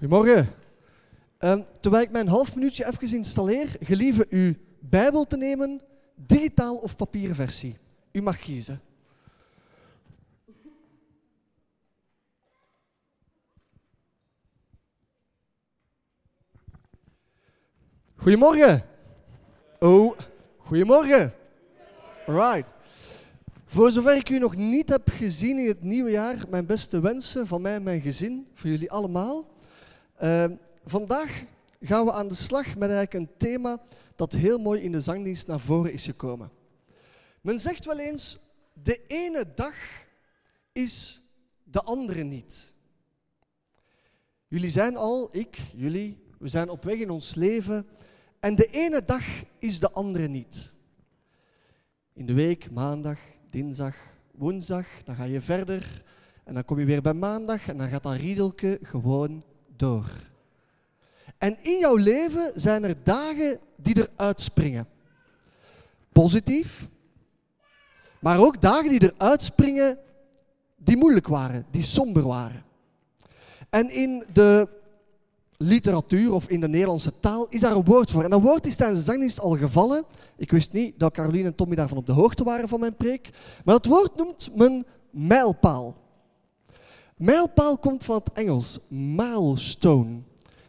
Goedemorgen. Ehm, terwijl ik mijn half minuutje even installeer, gelieve uw Bijbel te nemen, digitaal of papieren versie. U mag kiezen. Goedemorgen. Oh, goedemorgen. Right. Voor zover ik u nog niet heb gezien in het nieuwe jaar, mijn beste wensen van mij en mijn gezin, voor jullie allemaal. Ehm, vandaag gaan we aan de slag met eigenlijk een thema dat heel mooi in de zangdienst naar voren is gekomen. Men zegt wel eens, de ene dag is de andere niet. Jullie zijn al, ik, jullie, we zijn op weg in ons leven en de ene dag is de andere niet. In de week, maandag, dinsdag, woensdag, dan ga je verder en dan kom je weer bij maandag en dan gaat dat riedelke gewoon door. En in jouw leven zijn er dagen die eruit springen. Positief, maar ook dagen die eruit springen die moeilijk waren, die somber waren. En in de literatuur of in de Nederlandse taal is daar een woord voor. En dat woord is tijdens de zangdienst al gevallen. Ik wist niet dat Caroline en Tommy daarvan op de hoogte waren van mijn preek. Maar dat woord noemt men mijlpaal. Mijlpaal komt van het Engels, milestone.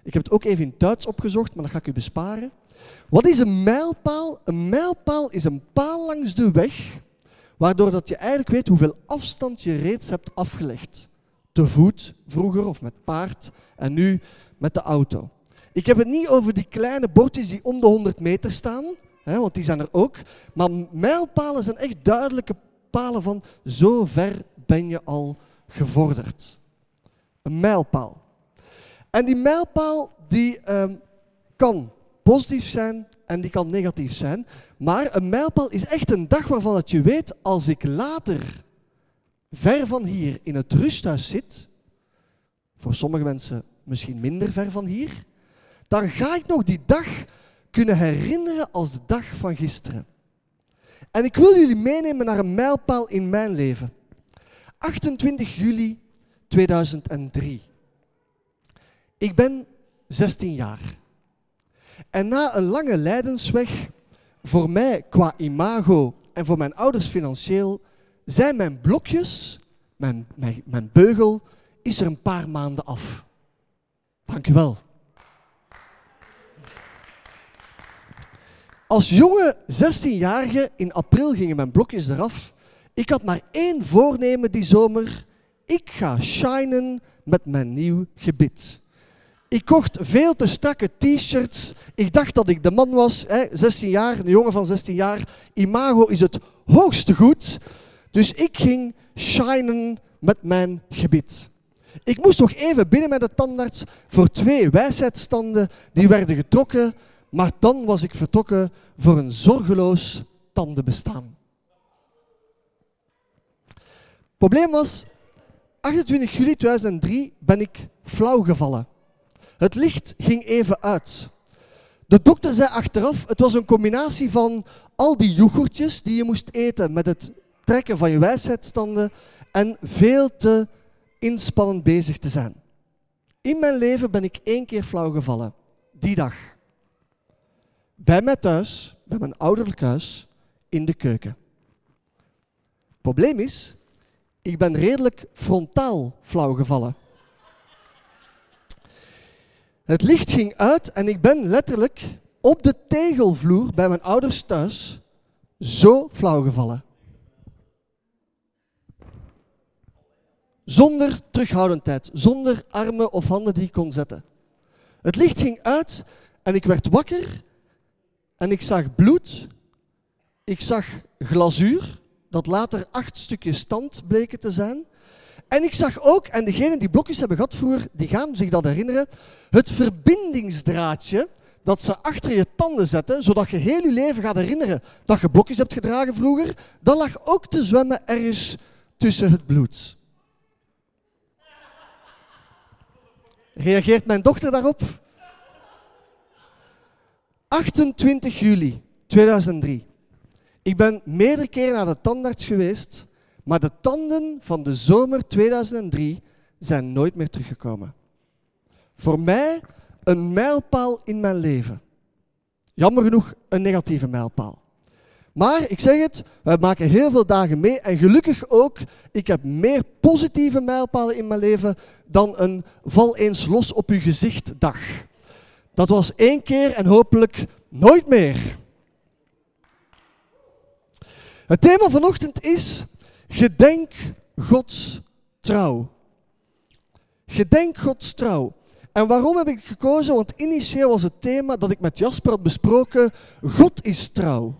Ik heb het ook even in Duits opgezocht, maar dat ga ik u besparen. Wat is een mijlpaal? Een mijlpaal is een paal langs de weg, waardoor dat je eigenlijk weet hoeveel afstand je reeds hebt afgelegd. Te voet vroeger of met paard en nu met de auto. Ik heb het niet over die kleine bordjes die om de 100 meter staan, hè, want die zijn er ook. Maar mijlpalen zijn echt duidelijke palen van zo ver ben je al gevorderd. Een mijlpaal. En die mijlpaal die ehm, kan positief zijn en die kan negatief zijn. Maar een mijlpaal is echt een dag waarvan het je weet, als ik later ver van hier in het rusthuis zit, voor sommige mensen misschien minder ver van hier, dan ga ik nog die dag kunnen herinneren als de dag van gisteren. En ik wil jullie meenemen naar een mijlpaal in mijn leven. 28 juli 2003. Ik ben 16 jaar. En na een lange lijdensweg, voor mij qua imago en voor mijn ouders financieel, zijn mijn blokjes, mijn, mijn, mijn beugel, is er een paar maanden af. Dank u wel. Als jonge 16-jarige in april gingen mijn blokjes eraf. Ik had maar één voornemen die zomer. Ik ga shinen met mijn nieuw gebit. Ik kocht veel te strakke t-shirts. Ik dacht dat ik de man was, hè, 16 jaar, een jongen van 16 jaar. Imago is het hoogste goed. Dus ik ging shinen met mijn gebit. Ik moest nog even binnen met de tandarts voor twee wijsheidsstanden die werden getrokken, maar dan was ik vertrokken voor een zorgeloos tandenbestaan. Probleem was, 28 juli 2003 ben ik flauw gevallen. Het licht ging even uit. De dokter zei achteraf, het was een combinatie van al die yoghurtjes die je moest eten met het trekken van je wijsheidsstanden en veel te inspannend bezig te zijn. In mijn leven ben ik één keer flauw gevallen. Die dag. Bij mij thuis, bij mijn ouderlijk huis, in de keuken. Probleem is, ik ben redelijk frontaal flauw gevallen. Het licht ging uit en ik ben letterlijk op de tegelvloer bij mijn ouders thuis zo flauw gevallen. Zonder terughoudendheid, zonder armen of handen die ik kon zetten. Het licht ging uit en ik werd wakker en ik zag bloed. Ik zag glazuur, dat later acht stukjes stand bleken te zijn. En ik zag ook, en degenen die blokjes hebben gehad vroeger, die gaan zich dat herinneren, het verbindingsdraadje dat ze achter je tanden zetten, zodat je heel je leven gaat herinneren dat je blokjes hebt gedragen vroeger, dat lag ook te zwemmen ergens tussen het bloed. Reageert mijn dochter daarop? 28 juli 2003. Ik ben meerdere keren naar de tandarts geweest, maar de tanden van de zomer 2003 zijn nooit meer teruggekomen. voor mij een mijlpaal in mijn leven. Jammer genoeg een negatieve mijlpaal. Maar ik zeg het, wij maken heel veel dagen mee en gelukkig ook, ik heb meer positieve mijlpalen in mijn leven dan een val eens los op uw gezicht dag. Dat was één keer en hopelijk nooit meer. Het thema vanochtend is gedenk Gods trouw. Gedenk Gods trouw. En waarom heb ik gekozen? Want initieel was het thema dat ik met Jasper had besproken, God is trouw.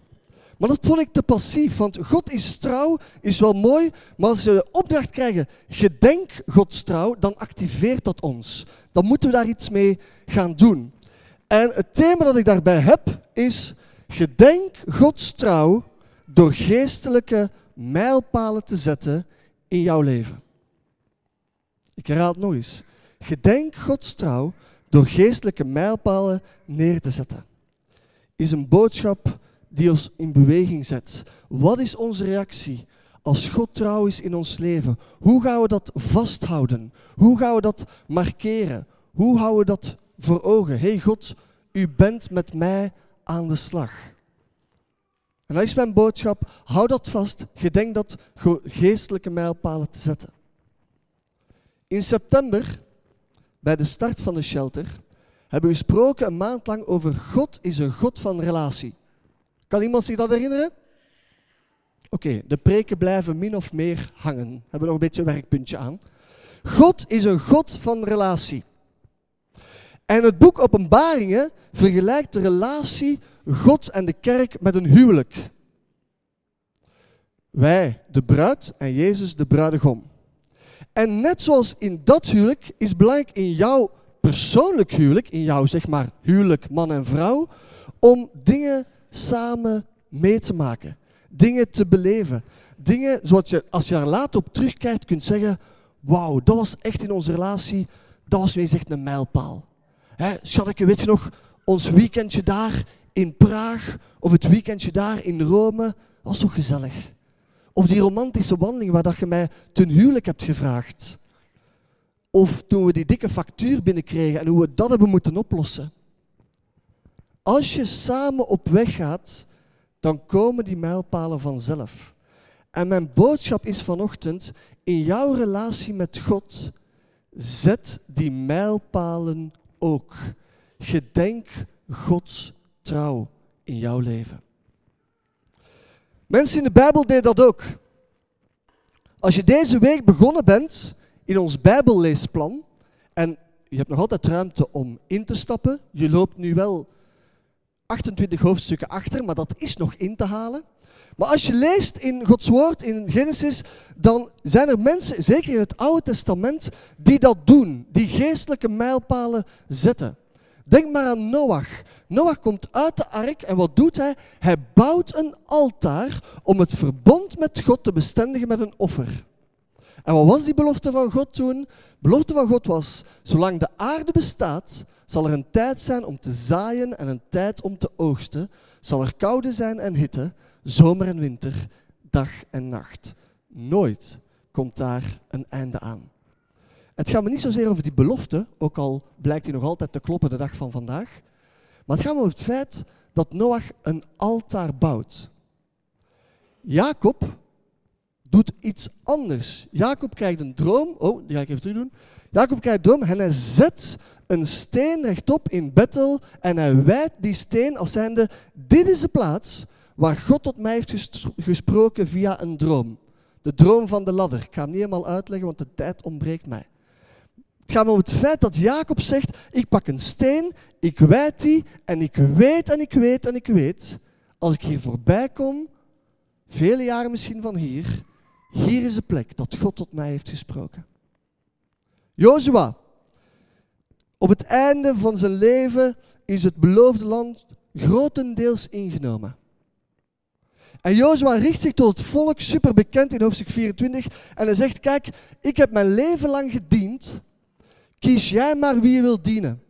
Maar dat vond ik te passief, want God is trouw, is wel mooi, maar als we de opdracht krijgen, gedenk Gods trouw, dan activeert dat ons. Dan moeten we daar iets mee gaan doen. En het thema dat ik daarbij heb is, gedenk Gods trouw door geestelijke mijlpalen te zetten in jouw leven. Ik herhaal het nog eens. Gedenk Gods trouw door geestelijke mijlpalen neer te zetten. Is een boodschap die ons in beweging zet. Wat is onze reactie als God trouw is in ons leven? Hoe gaan we dat vasthouden? Hoe gaan we dat markeren? Hoe houden we dat voor ogen? hey God, u bent met mij aan de slag. En dat is mijn boodschap. Hou dat vast. Gedenk dat geestelijke mijlpalen te zetten. In september, bij de start van de shelter, hebben we gesproken een maand lang over God is een God van relatie. Kan iemand zich dat herinneren? Oké, de preken blijven min of meer hangen. We hebben nog een beetje een werkpuntje aan. God is een God van relatie. En het boek Openbaringen vergelijkt de relatie God en de kerk met een huwelijk. Wij, de bruid, en Jezus, de bruidegom. En net zoals in dat huwelijk is belangrijk in jouw persoonlijk huwelijk, in jouw zeg maar huwelijk man en vrouw, om dingen samen mee te maken. Dingen te beleven. Dingen zoals je, als je er later op terugkijkt, kunt zeggen: Wauw, dat was echt in onze relatie, dat was nu echt een mijlpaal. Hè, weet je nog, ons weekendje daar in Praag, of het weekendje daar in Rome, was toch gezellig? Of die romantische wandeling waar dat je mij ten huwelijk hebt gevraagd. Of toen we die dikke factuur binnenkregen en hoe we dat hebben moeten oplossen. Als je samen op weg gaat, dan komen die mijlpalen vanzelf. En mijn boodschap is vanochtend, in jouw relatie met God, zet die mijlpalen ook. Gedenk Gods trouw in jouw leven. Mensen in de Bijbel deden dat ook. Als je deze week begonnen bent in ons Bijbelleesplan, en je hebt nog altijd ruimte om in te stappen, je loopt nu wel 28 hoofdstukken achter, maar dat is nog in te halen. Maar als je leest in Gods woord, in Genesis, dan zijn er mensen, zeker in het Oude Testament, die dat doen, die geestelijke mijlpalen zetten. Denk maar aan Noach. Noach komt uit de ark en wat doet hij? Hij bouwt een altaar om het verbond met God te bestendigen met een offer. En wat was die belofte van God toen? De belofte van God was, zolang de aarde bestaat, zal er een tijd zijn om te zaaien en een tijd om te oogsten. Zal er koude zijn en hitte, zomer en winter, dag en nacht. Nooit komt daar een einde aan. Het gaat me niet zozeer over die belofte, ook al blijkt die nog altijd te kloppen de dag van vandaag. Maar het gaat over het feit dat Noach een altaar bouwt. Jacob doet iets anders. Jacob krijgt een droom. Oh, die ga ik even terug doen. Jacob krijgt een droom en hij zet een steen rechtop in Bethel en hij wijdt die steen als zijnde, dit is de plaats waar God tot mij heeft gesproken via een droom. De droom van de ladder. Ik ga hem niet helemaal uitleggen, want de tijd ontbreekt mij. Het gaat om het feit dat Jacob zegt, ik pak een steen, ik wijd die en ik weet en ik weet en ik weet, als ik hier voorbij kom, vele jaren misschien van hier, hier is de plek dat God tot mij heeft gesproken. Jozua, op het einde van zijn leven is het beloofde land grotendeels ingenomen. En Jozua richt zich tot het volk, super bekend in hoofdstuk 24, en hij zegt, kijk, ik heb mijn leven lang gediend, kies jij maar wie je wilt dienen.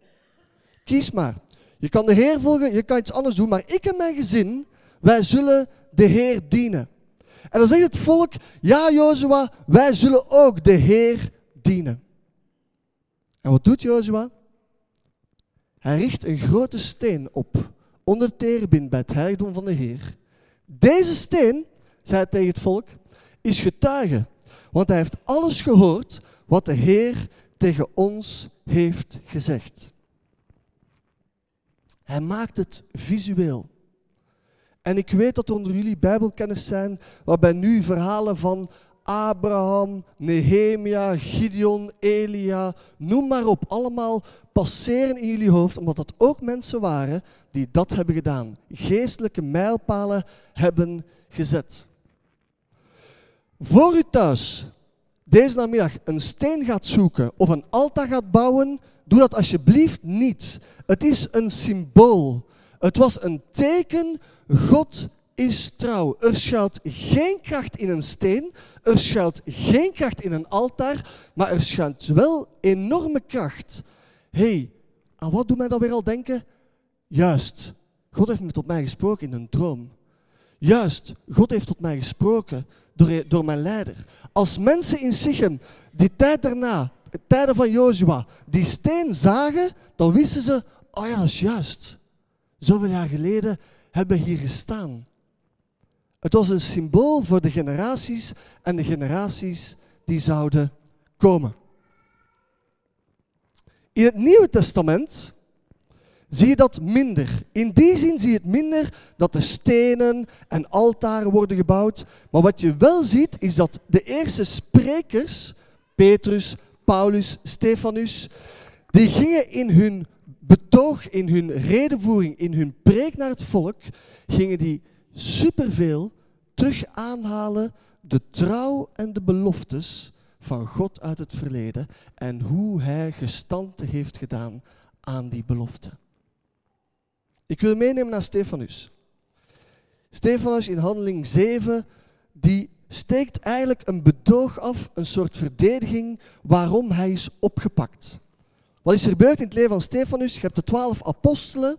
Kies maar. Je kan de Heer volgen, je kan iets anders doen, maar ik en mijn gezin, wij zullen de Heer dienen. En dan zegt het volk, ja Jozua, wij zullen ook de Heer dienen. En wat doet Jozua? Hij richt een grote steen op, onder terebin bij het heiligdom van de Heer. Deze steen, zei hij tegen het volk, is getuige, want hij heeft alles gehoord wat de Heer tegen ons heeft gezegd. Hij maakt het visueel. En ik weet dat er onder jullie Bijbelkenners zijn waarbij nu verhalen van Abraham, Nehemia, Gideon, Elia, noem maar op, allemaal passeren in jullie hoofd, omdat dat ook mensen waren die dat hebben gedaan. Geestelijke mijlpalen hebben gezet. Voor u thuis deze namiddag een steen gaat zoeken of een altaar gaat bouwen, doe dat alsjeblieft niet. Het is een symbool. Het was een teken, God is trouw. Er schuilt geen kracht in een steen, er schuilt geen kracht in een altaar, maar er schuilt wel enorme kracht. Hé, hey, aan wat doet mij dat weer al denken? Juist, God heeft met tot mij gesproken in een droom. Juist, God heeft tot mij gesproken door, door mijn leider. Als mensen in Sichem die tijd daarna, tijden van Jozua, die steen zagen, dan wisten ze, oh ja, dat is juist. Zoveel jaar geleden hebben we hier gestaan. Het was een symbool voor de generaties en de generaties die zouden komen. In het Nieuwe Testament zie je dat minder. In die zin zie je het minder dat er stenen en altaren worden gebouwd. Maar wat je wel ziet, is dat de eerste sprekers, Petrus, Paulus, Stefanus, die gingen in hun betoog, in hun redenvoering, in hun preek naar het volk, gingen die superveel terug aanhalen de trouw en de beloftes van God uit het verleden en hoe hij gestante heeft gedaan aan die beloften. Ik wil meenemen naar Stefanus. Stefanus in handeling 7, die steekt eigenlijk een bedoog af, een soort verdediging waarom hij is opgepakt. Wat is er gebeurd in het leven van Stefanus? Je hebt de twaalf apostelen.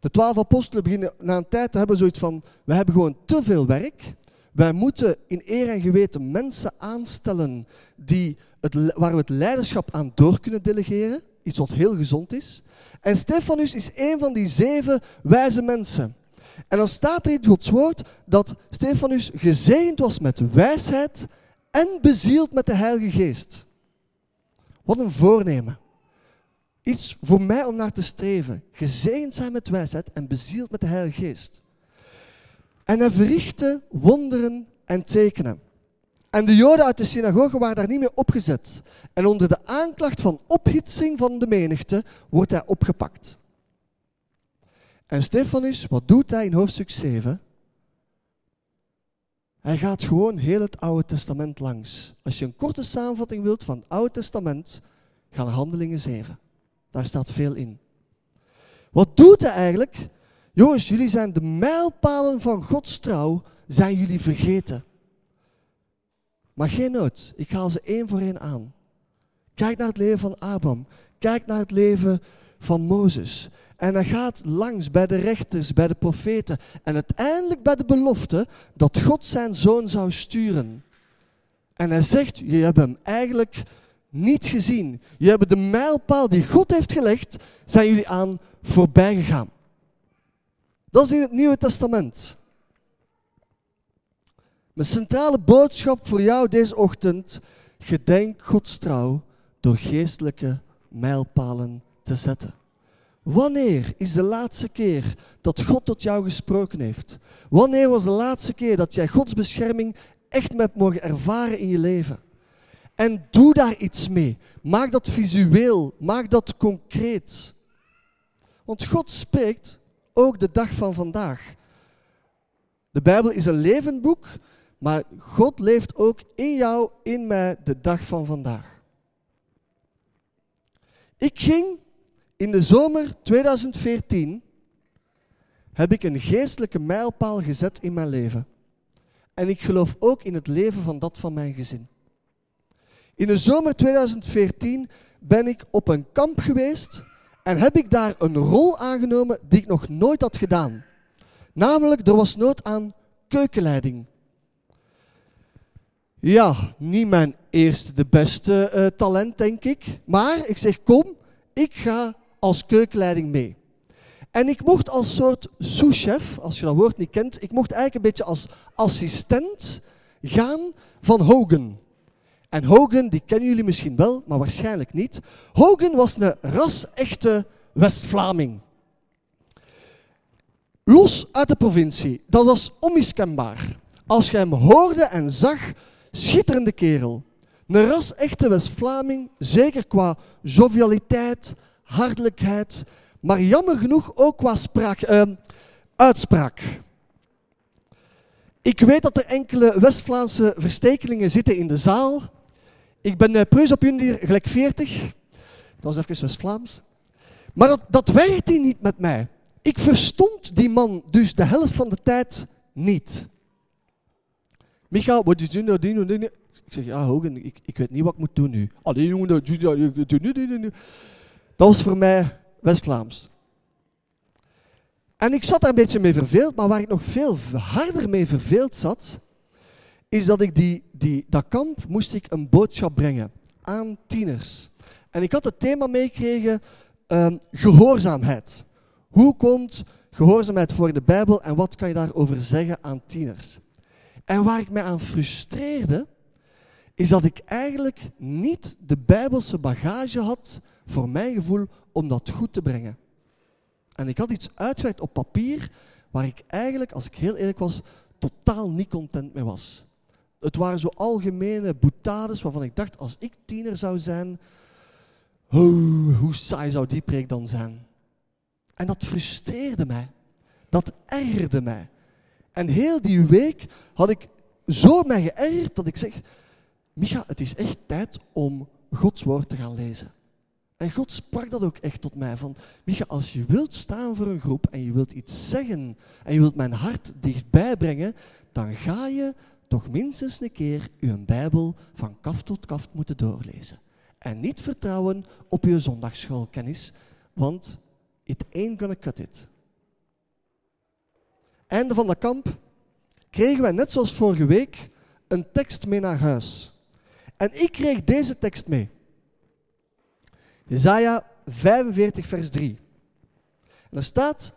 De twaalf apostelen beginnen na een tijd te hebben zoiets van, we hebben gewoon te veel werk. Wij moeten in eer en geweten mensen aanstellen die het, waar we het leiderschap aan door kunnen delegeren. Iets wat heel gezond is. En Stefanus is een van die zeven wijze mensen. En dan staat er in Gods woord dat Stefanus gezegend was met wijsheid en bezield met de Heilige Geest. Wat een voornemen. Iets voor mij om naar te streven. Gezegend zijn met wijsheid en bezield met de Heilige Geest. En hij verrichtte wonderen en tekenen. En de Joden uit de synagoge waren daar niet meer opgezet. En onder de aanklacht van ophitsing van de menigte wordt hij opgepakt. En Stefanus, wat doet hij in hoofdstuk 7? Hij gaat gewoon heel het Oude Testament langs. Als je een korte samenvatting wilt van het Oude Testament, ga naar Handelingen 7. Daar staat veel in. Wat doet hij eigenlijk? Jongens, jullie zijn de mijlpalen van Gods trouw, zijn jullie vergeten. Maar geen nood, ik haal ze één voor één aan. Kijk naar het leven van Abraham. Kijk naar het leven van Mozes. En hij gaat langs bij de rechters, bij de profeten. En uiteindelijk bij de belofte dat God zijn zoon zou sturen. En hij zegt, je hebt hem eigenlijk niet gezien. Je hebt de mijlpaal die God heeft gelegd, zijn jullie aan voorbij gegaan. Dat is in het Nieuwe Testament. Mijn centrale boodschap voor jou deze ochtend: gedenk Gods trouw door geestelijke mijlpalen te zetten. Wanneer is de laatste keer dat God tot jou gesproken heeft? Wanneer was de laatste keer dat jij Gods bescherming echt hebt mogen ervaren in je leven? En doe daar iets mee. Maak dat visueel, maak dat concreet. Want God spreekt ook de dag van vandaag. De Bijbel is een levend boek maar God leeft ook in jou, in mij, de dag van vandaag. Ik ging in de zomer 2014, heb ik een geestelijke mijlpaal gezet in mijn leven. En ik geloof ook in het leven van dat van mijn gezin. In de zomer 2014 ben ik op een kamp geweest en heb ik daar een rol aangenomen die ik nog nooit had gedaan. Namelijk, er was nood aan keukenleiding. Ja, niet mijn eerste, de beste uh, talent, denk ik. Maar ik zeg, kom, ik ga als keukenleiding mee. En ik mocht als soort sous-chef, als je dat woord niet kent, ik mocht eigenlijk een beetje als assistent gaan van Hogan. En Hogan, die kennen jullie misschien wel, maar waarschijnlijk niet. Hogan was een ras-echte West-Vlaming. Los uit de provincie, dat was onmiskenbaar. Als je hem hoorde en zag, schitterende kerel. Een ras-echte West-Vlaming, zeker qua jovialiteit, hartelijkheid, maar jammer genoeg ook qua spraak, uh, uitspraak. Ik weet dat er enkele West-Vlaamse verstekelingen zitten in de zaal. Ik ben uh, preus op jullie gelijk 40. Dat was even West-Vlaams. Maar dat, dat werkte niet met mij. Ik verstond die man dus de helft van de tijd niet. Micha, wat is doen, doen, doen? Ik zeg, ja, Hogan, ik, ik weet niet wat ik moet doen nu. Allee, jongen, dat Dat was voor mij West-Vlaams. En ik zat daar een beetje mee verveeld, maar waar ik nog veel harder mee verveeld zat, is dat ik die, die, dat kamp moest ik een boodschap brengen aan tieners. En ik had het thema meegekregen, uh, gehoorzaamheid. Hoe komt gehoorzaamheid voor de Bijbel en wat kan je daarover zeggen aan tieners? En waar ik me aan frustreerde, is dat ik eigenlijk niet de Bijbelse bagage had, voor mijn gevoel, om dat goed te brengen. En ik had iets uitgewerkt op papier waar ik eigenlijk, als ik heel eerlijk was, totaal niet content mee was. Het waren zo algemene boetades waarvan ik dacht, als ik tiener zou zijn, hoe, hoe saai zou die preek dan zijn? En dat frustreerde mij. Dat ergerde mij. En heel die week had ik zo mij geërgerd dat ik zeg, Micha, het is echt tijd om Gods woord te gaan lezen. En God sprak dat ook echt tot mij. Van, Micha, als je wilt staan voor een groep en je wilt iets zeggen en je wilt mijn hart dichtbij brengen, dan ga je toch minstens een keer je Bijbel van kaft tot kaft moeten doorlezen. En niet vertrouwen op je zondagsschoolkennis, want it ain't gonna cut it. Einde van de kamp kregen wij net zoals vorige week een tekst mee naar huis. En ik kreeg deze tekst mee. Jezaja 45, vers 3. En er staat,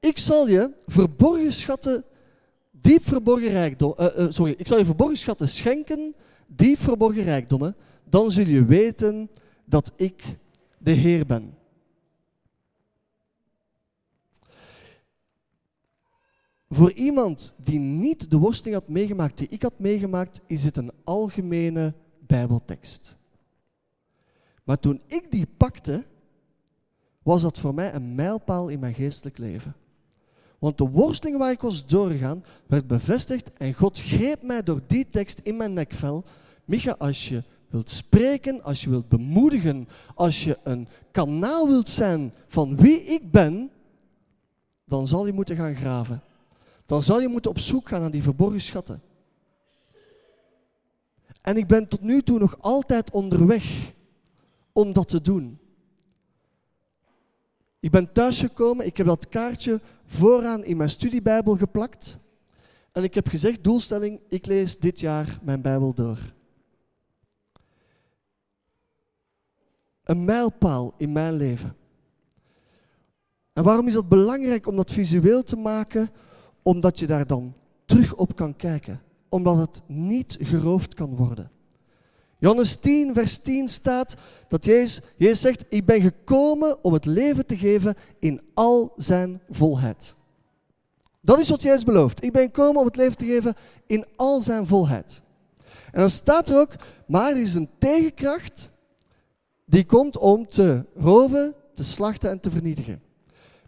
ik zal je verborgen schatten, diep verborgen rijkdom, uh, uh, sorry, ik zal je verborgen schatten schenken, diep verborgen rijkdommen, dan zul je weten dat ik de Heer ben. Voor iemand die niet de worsteling had meegemaakt die ik had meegemaakt, is het een algemene Bijbeltekst. Maar toen ik die pakte, was dat voor mij een mijlpaal in mijn geestelijk leven. Want de worsteling waar ik was doorgegaan, werd bevestigd en God greep mij door die tekst in mijn nekvel. Micha, als je wilt spreken, als je wilt bemoedigen, als je een kanaal wilt zijn van wie ik ben, dan zal je moeten gaan graven. Dan zal je moeten op zoek gaan naar die verborgen schatten. En ik ben tot nu toe nog altijd onderweg om dat te doen. Ik ben thuisgekomen, ik heb dat kaartje vooraan in mijn studiebijbel geplakt. En ik heb gezegd, doelstelling, ik lees dit jaar mijn Bijbel door. Een mijlpaal in mijn leven. En waarom is dat belangrijk om dat visueel te maken? Omdat je daar dan terug op kan kijken. Omdat het niet geroofd kan worden. Johannes 10, vers 10 staat dat Jezus, Jezus zegt, ik ben gekomen om het leven te geven in al zijn volheid. Dat is wat Jezus belooft. Ik ben gekomen om het leven te geven in al zijn volheid. En dan staat er ook, maar er is een tegenkracht die komt om te roven, te slachten en te vernietigen.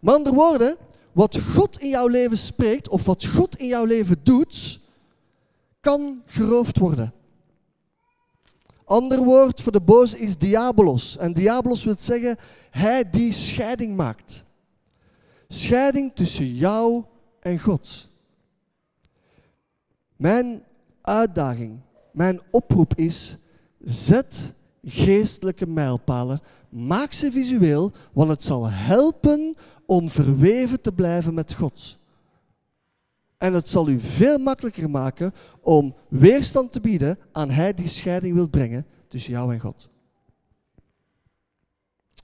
Met andere woorden, wat God in jouw leven spreekt of wat God in jouw leven doet, kan geroofd worden. Ander woord voor de boze is diabolos. En diabolos wil zeggen, hij die scheiding maakt. Scheiding tussen jou en God. Mijn uitdaging, mijn oproep is, zet geestelijke mijlpalen, maak ze visueel, want het zal helpen om verweven te blijven met God. En het zal u veel makkelijker maken om weerstand te bieden aan hij die scheiding wil brengen tussen jou en God.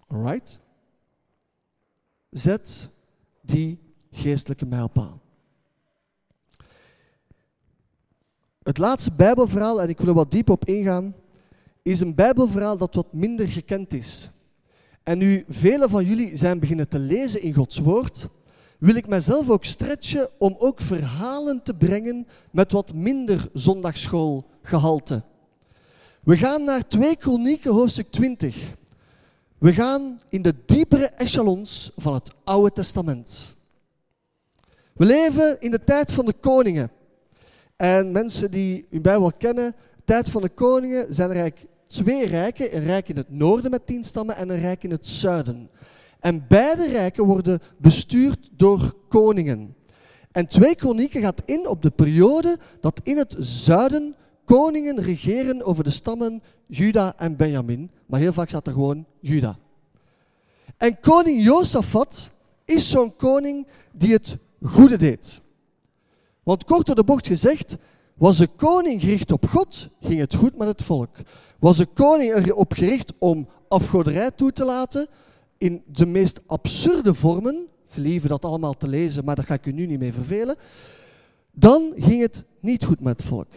Alright? Zet die geestelijke mijlpaal. Het laatste Bijbelverhaal, en ik wil er wat diep op ingaan, is een Bijbelverhaal dat wat minder gekend is. En nu velen van jullie zijn beginnen te lezen in Gods Woord, wil ik mezelf ook stretchen om ook verhalen te brengen met wat minder zondagschoolgehalte. We gaan naar 2 Kronieken hoofdstuk 20. We gaan in de diepere echelons van het Oude Testament. We leven in de tijd van de koningen. En mensen die hun Bijbel kennen, tijd van de koningen zijn er twee rijken. Een rijk in het noorden met tien stammen en een rijk in het zuiden. En beide rijken worden bestuurd door koningen. En twee kronieken gaat in op de periode dat in het zuiden koningen regeren over de stammen Juda en Benjamin. Maar heel vaak staat er gewoon Juda. En koning Josafat is zo'n koning die het goede deed. Want kort door de bocht gezegd, was de koning gericht op God, ging het goed met het volk. Was de koning erop gericht om afgoderij toe te laten, in de meest absurde vormen, gelieve dat allemaal te lezen, maar daar ga ik u nu niet mee vervelen, dan ging het niet goed met het volk.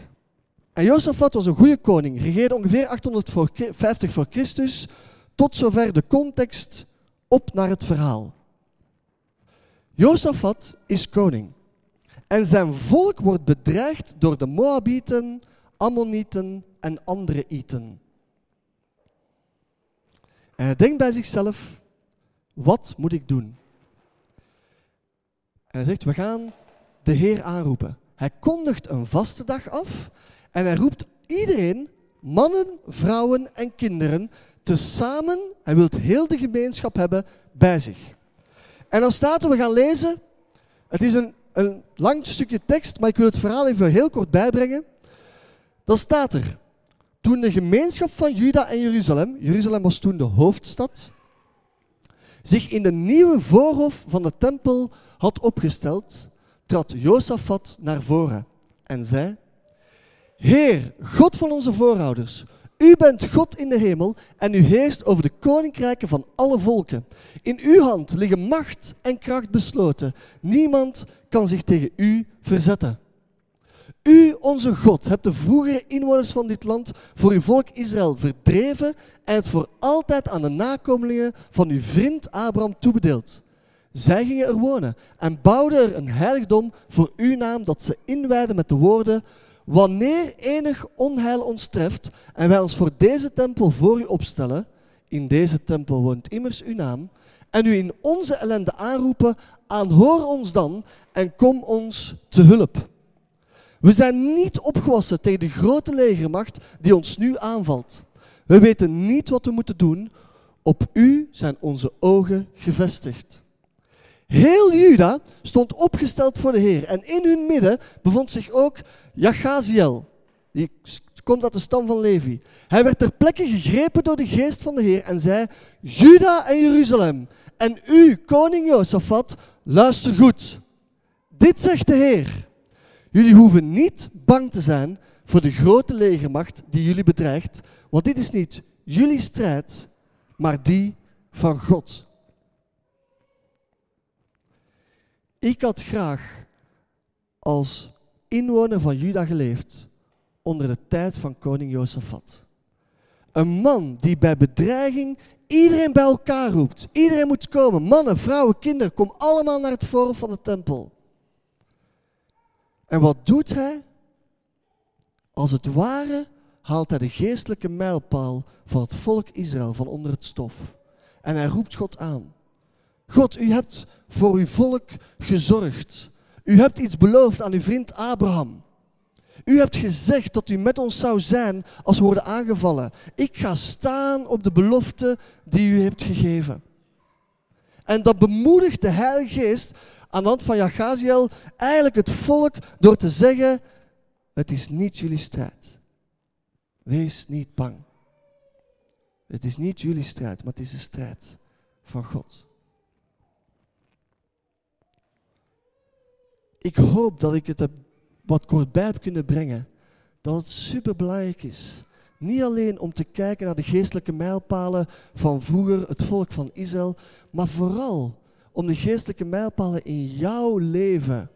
En Josafat was een goede koning, regeerde ongeveer 850 voor Christus, tot zover de context op naar het verhaal. Josafat is koning. En zijn volk wordt bedreigd door de Moabieten, Ammonieten en andere Iten. En hij denkt bij zichzelf, wat moet ik doen? En hij zegt, we gaan de Heer aanroepen. Hij kondigt een vaste dag af en hij roept iedereen, mannen, vrouwen en kinderen, tezamen, hij wil heel de gemeenschap hebben bij zich. En dan staat er, we gaan lezen, het is een, een lang stukje tekst, maar ik wil het verhaal even heel kort bijbrengen. Dan staat er, toen de gemeenschap van Juda en Jeruzalem, Jeruzalem was toen de hoofdstad, zich in de nieuwe voorhof van de tempel had opgesteld, trad Josafat naar voren en zei, Heer, God van onze voorouders, u bent God in de hemel en u heerst over de koninkrijken van alle volken. In uw hand liggen macht en kracht besloten. Niemand kan zich tegen u verzetten. U, onze God, hebt de vroegere inwoners van dit land voor uw volk Israël verdreven en het voor altijd aan de nakomelingen van uw vriend Abraham toebedeeld. Zij gingen er wonen en bouwden er een heiligdom voor uw naam dat ze inwijden met de woorden Wanneer enig onheil ons treft en wij ons voor deze tempel voor u opstellen, in deze tempel woont immers uw naam, en u in onze ellende aanroepen, aanhoor ons dan en kom ons te hulp. We zijn niet opgewassen tegen de grote legermacht die ons nu aanvalt. We weten niet wat we moeten doen. Op u zijn onze ogen gevestigd. Heel Juda stond opgesteld voor de Heer. En in hun midden bevond zich ook Jachaziel. Die komt uit de stam van Levi. Hij werd ter plekke gegrepen door de geest van de Heer en zei: Juda en Jeruzalem, en u, koning Josafat, luister goed. Dit zegt de Heer. Jullie hoeven niet bang te zijn voor de grote legermacht die jullie bedreigt, want dit is niet jullie strijd, maar die van God. Ik had graag als inwoner van Juda geleefd onder de tijd van koning Jozefat. Een man die bij bedreiging iedereen bij elkaar roept. Iedereen moet komen. Mannen, vrouwen, kinderen, kom allemaal naar het forum van de tempel. En wat doet hij? Als het ware haalt hij de geestelijke mijlpaal van het volk Israël van onder het stof. En hij roept God aan. God, u hebt voor uw volk gezorgd. U hebt iets beloofd aan uw vriend Abraham. U hebt gezegd dat u met ons zou zijn als we worden aangevallen. Ik ga staan op de belofte die u hebt gegeven. En dat bemoedigt de Heilige Geest aan de hand van Jachaziel eigenlijk het volk door te zeggen, het is niet jullie strijd. Wees niet bang. Het is niet jullie strijd, maar het is de strijd van God. ik hoop dat ik het wat kort bij heb kunnen brengen. Dat het superbelangrijk is. Niet alleen om te kijken naar de geestelijke mijlpalen van vroeger, het volk van Israël, maar vooral om de geestelijke mijlpalen in jouw leven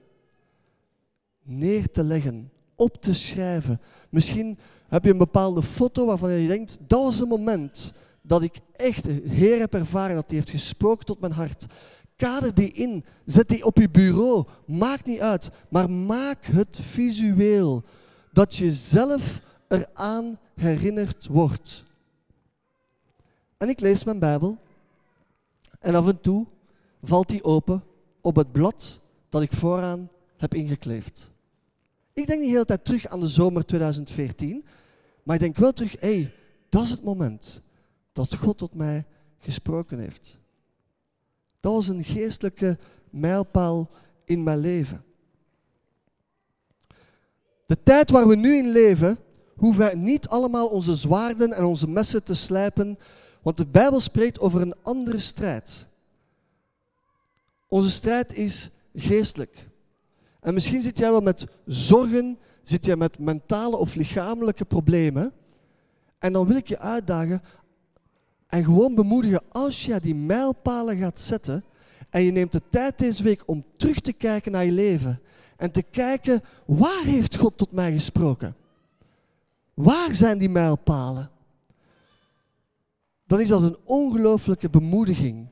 neer te leggen, op te schrijven. Misschien heb je een bepaalde foto waarvan je denkt, dat was een moment dat ik echt de Heer heb ervaren, dat hij heeft gesproken tot mijn hart. Kader die in, zet die op je bureau, maakt niet uit, maar maak het visueel, dat je zelf eraan herinnerd wordt. En ik lees mijn Bijbel en af en toe valt die open op het blad dat ik vooraan heb ingekleefd. Ik denk niet de hele tijd terug aan de zomer 2014, maar ik denk wel terug, hé, hey, dat is het moment dat God tot mij gesproken heeft. Dat was een geestelijke mijlpaal in mijn leven. De tijd waar we nu in leven, hoeven wij niet allemaal onze zwaarden en onze messen te slijpen, want de Bijbel spreekt over een andere strijd. Onze strijd is geestelijk. En misschien zit jij wel met zorgen, zit jij met mentale of lichamelijke problemen. En dan wil ik je uitdagen en gewoon bemoedigen, als je die mijlpalen gaat zetten en je neemt de tijd deze week om terug te kijken naar je leven en te kijken, waar heeft God tot mij gesproken? Waar zijn die mijlpalen? Dan is dat een ongelooflijke bemoediging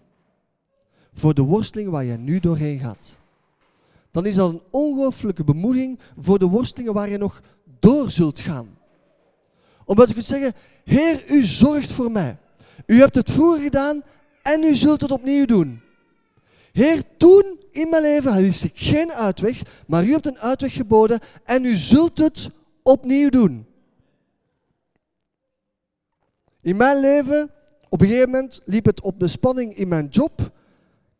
voor de worsteling waar je nu doorheen gaat. Dan is dat een ongelooflijke bemoediging voor de worstelingen waar je nog door zult gaan. Omdat je kunt zeggen, Heer, u zorgt voor mij. U hebt het vroeger gedaan en u zult het opnieuw doen. Heer, toen in mijn leven wist ik geen uitweg, maar u hebt een uitweg geboden en u zult het opnieuw doen. In mijn leven, op een gegeven moment, liep het op de spanning in mijn job.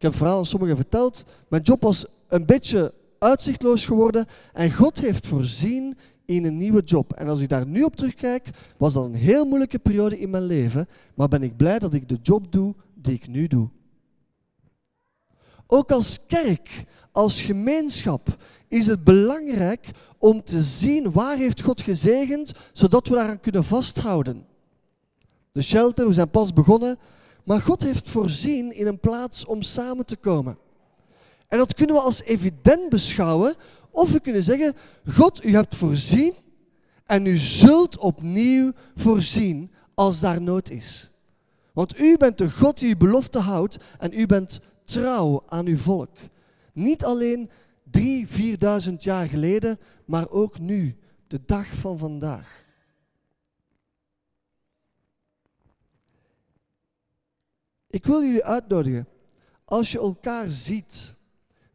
Ik heb aan sommigen verteld. Mijn job was een beetje uitzichtloos geworden en God heeft voorzien in een nieuwe job. En als ik daar nu op terugkijk, was dat een heel moeilijke periode in mijn leven, maar ben ik blij dat ik de job doe die ik nu doe. Ook als kerk, als gemeenschap, is het belangrijk om te zien waar heeft God gezegend, zodat we daaraan kunnen vasthouden. De shelter, we zijn pas begonnen, maar God heeft voorzien in een plaats om samen te komen. En dat kunnen we als evident beschouwen, of we kunnen zeggen, God, u hebt voorzien en u zult opnieuw voorzien als daar nood is. Want u bent de God die uw belofte houdt en u bent trouw aan uw volk. Niet alleen drie, vierduizend jaar geleden, maar ook nu, de dag van vandaag. Ik wil jullie uitnodigen, als je elkaar ziet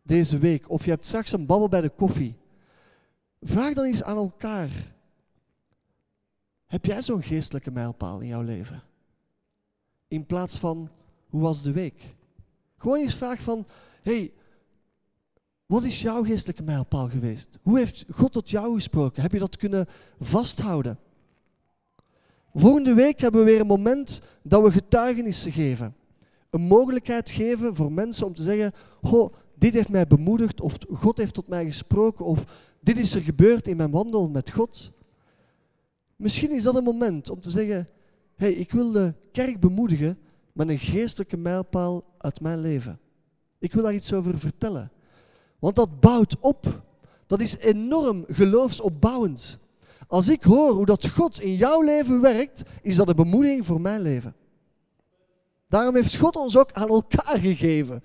deze week, of je hebt straks een babbel bij de koffie, vraag dan eens aan elkaar. Heb jij zo'n geestelijke mijlpaal in jouw leven? In plaats van, hoe was de week? Gewoon eens vraag van, hey, wat is jouw geestelijke mijlpaal geweest? Hoe heeft God tot jou gesproken? Heb je dat kunnen vasthouden? Volgende week hebben we weer een moment dat we getuigenissen geven. Een mogelijkheid geven voor mensen om te zeggen, goh, dit heeft mij bemoedigd, of God heeft tot mij gesproken, of dit is er gebeurd in mijn wandel met God. Misschien is dat een moment om te zeggen, hey, ik wil de kerk bemoedigen met een geestelijke mijlpaal uit mijn leven. Ik wil daar iets over vertellen. Want dat bouwt op. Dat is enorm geloofsopbouwend. Als ik hoor hoe dat God in jouw leven werkt, is dat een bemoediging voor mijn leven. Daarom heeft God ons ook aan elkaar gegeven.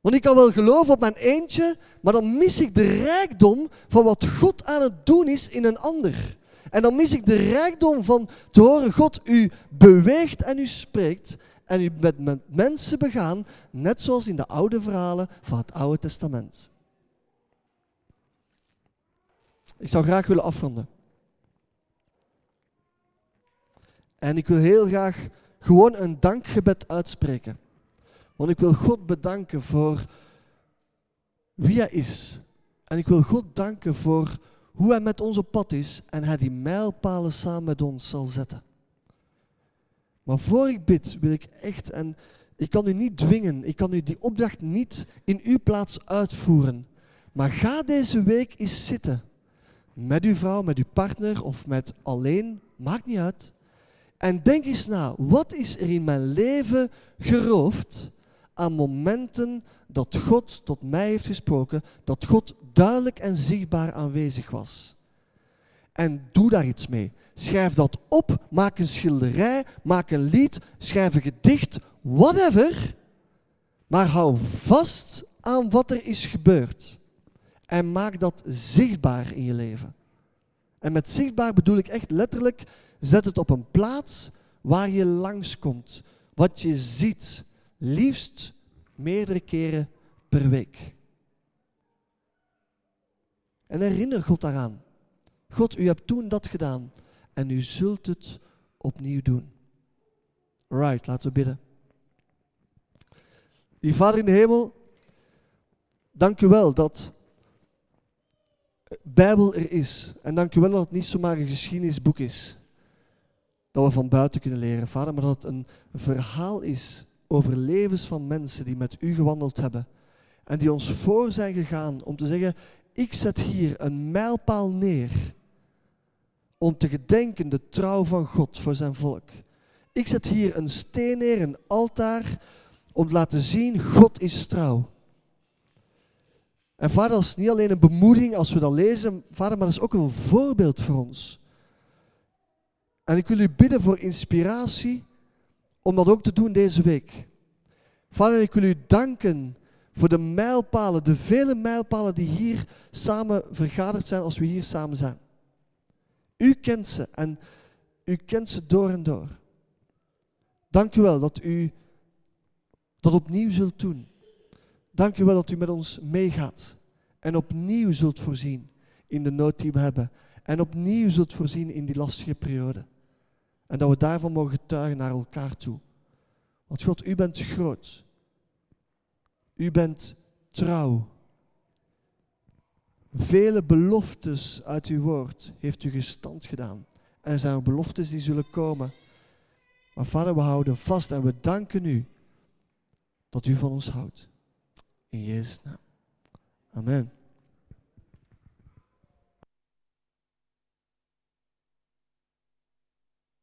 Want ik kan wel geloven op mijn eentje, maar dan mis ik de rijkdom van wat God aan het doen is in een ander. En dan mis ik de rijkdom van te horen, God, u beweegt en u spreekt en u bent met mensen begaan, net zoals in de oude verhalen van het Oude Testament. Ik zou graag willen afronden. En ik wil heel graag gewoon een dankgebed uitspreken. Want ik wil God bedanken voor wie Hij is. En ik wil God danken voor hoe Hij met ons op pad is en Hij die mijlpalen samen met ons zal zetten. Maar voor ik bid, wil ik echt, en ik kan u niet dwingen, ik kan u die opdracht niet in uw plaats uitvoeren. Maar ga deze week eens zitten. Met uw vrouw, met uw partner of met alleen, maakt niet uit. En denk eens na, wat is er in mijn leven geroofd aan momenten dat God tot mij heeft gesproken, dat God duidelijk en zichtbaar aanwezig was. En doe daar iets mee. Schrijf dat op, maak een schilderij, maak een lied, schrijf een gedicht, whatever. Maar hou vast aan wat er is gebeurd. En maak dat zichtbaar in je leven. En met zichtbaar bedoel ik echt letterlijk, zet het op een plaats waar je langskomt. Wat je ziet, liefst meerdere keren per week. En herinner God daaraan. God, u hebt toen dat gedaan en u zult het opnieuw doen. Right, laten we bidden. Die Vader in de hemel, dank u wel dat Bijbel er is. En dank u wel dat het niet zomaar een geschiedenisboek is. Dat we van buiten kunnen leren, Vader, maar dat het een verhaal is over levens van mensen die met u gewandeld hebben. En die ons voor zijn gegaan om te zeggen, ik zet hier een mijlpaal neer om te gedenken de trouw van God voor zijn volk. Ik zet hier een steen neer, een altaar, om te laten zien, God is trouw. En vader, dat is niet alleen een bemoediging als we dat lezen, maar dat is ook een voorbeeld voor ons. En ik wil u bidden voor inspiratie om dat ook te doen deze week. Vader, ik wil u danken voor de mijlpalen, de vele mijlpalen die hier samen vergaderd zijn als we hier samen zijn. U kent ze en u kent ze door en door. Dank u wel dat u dat opnieuw zult doen. Dank u wel dat u met ons meegaat en opnieuw zult voorzien in de nood die we hebben. En opnieuw zult voorzien in die lastige periode. En dat we daarvan mogen getuigen naar elkaar toe. Want God, u bent groot. U bent trouw. Vele beloftes uit uw woord heeft u gestand gedaan. En er zijn ook beloftes die zullen komen. Maar vader, we houden vast en we danken u dat u van ons houdt. In Jezus' naam. Amen.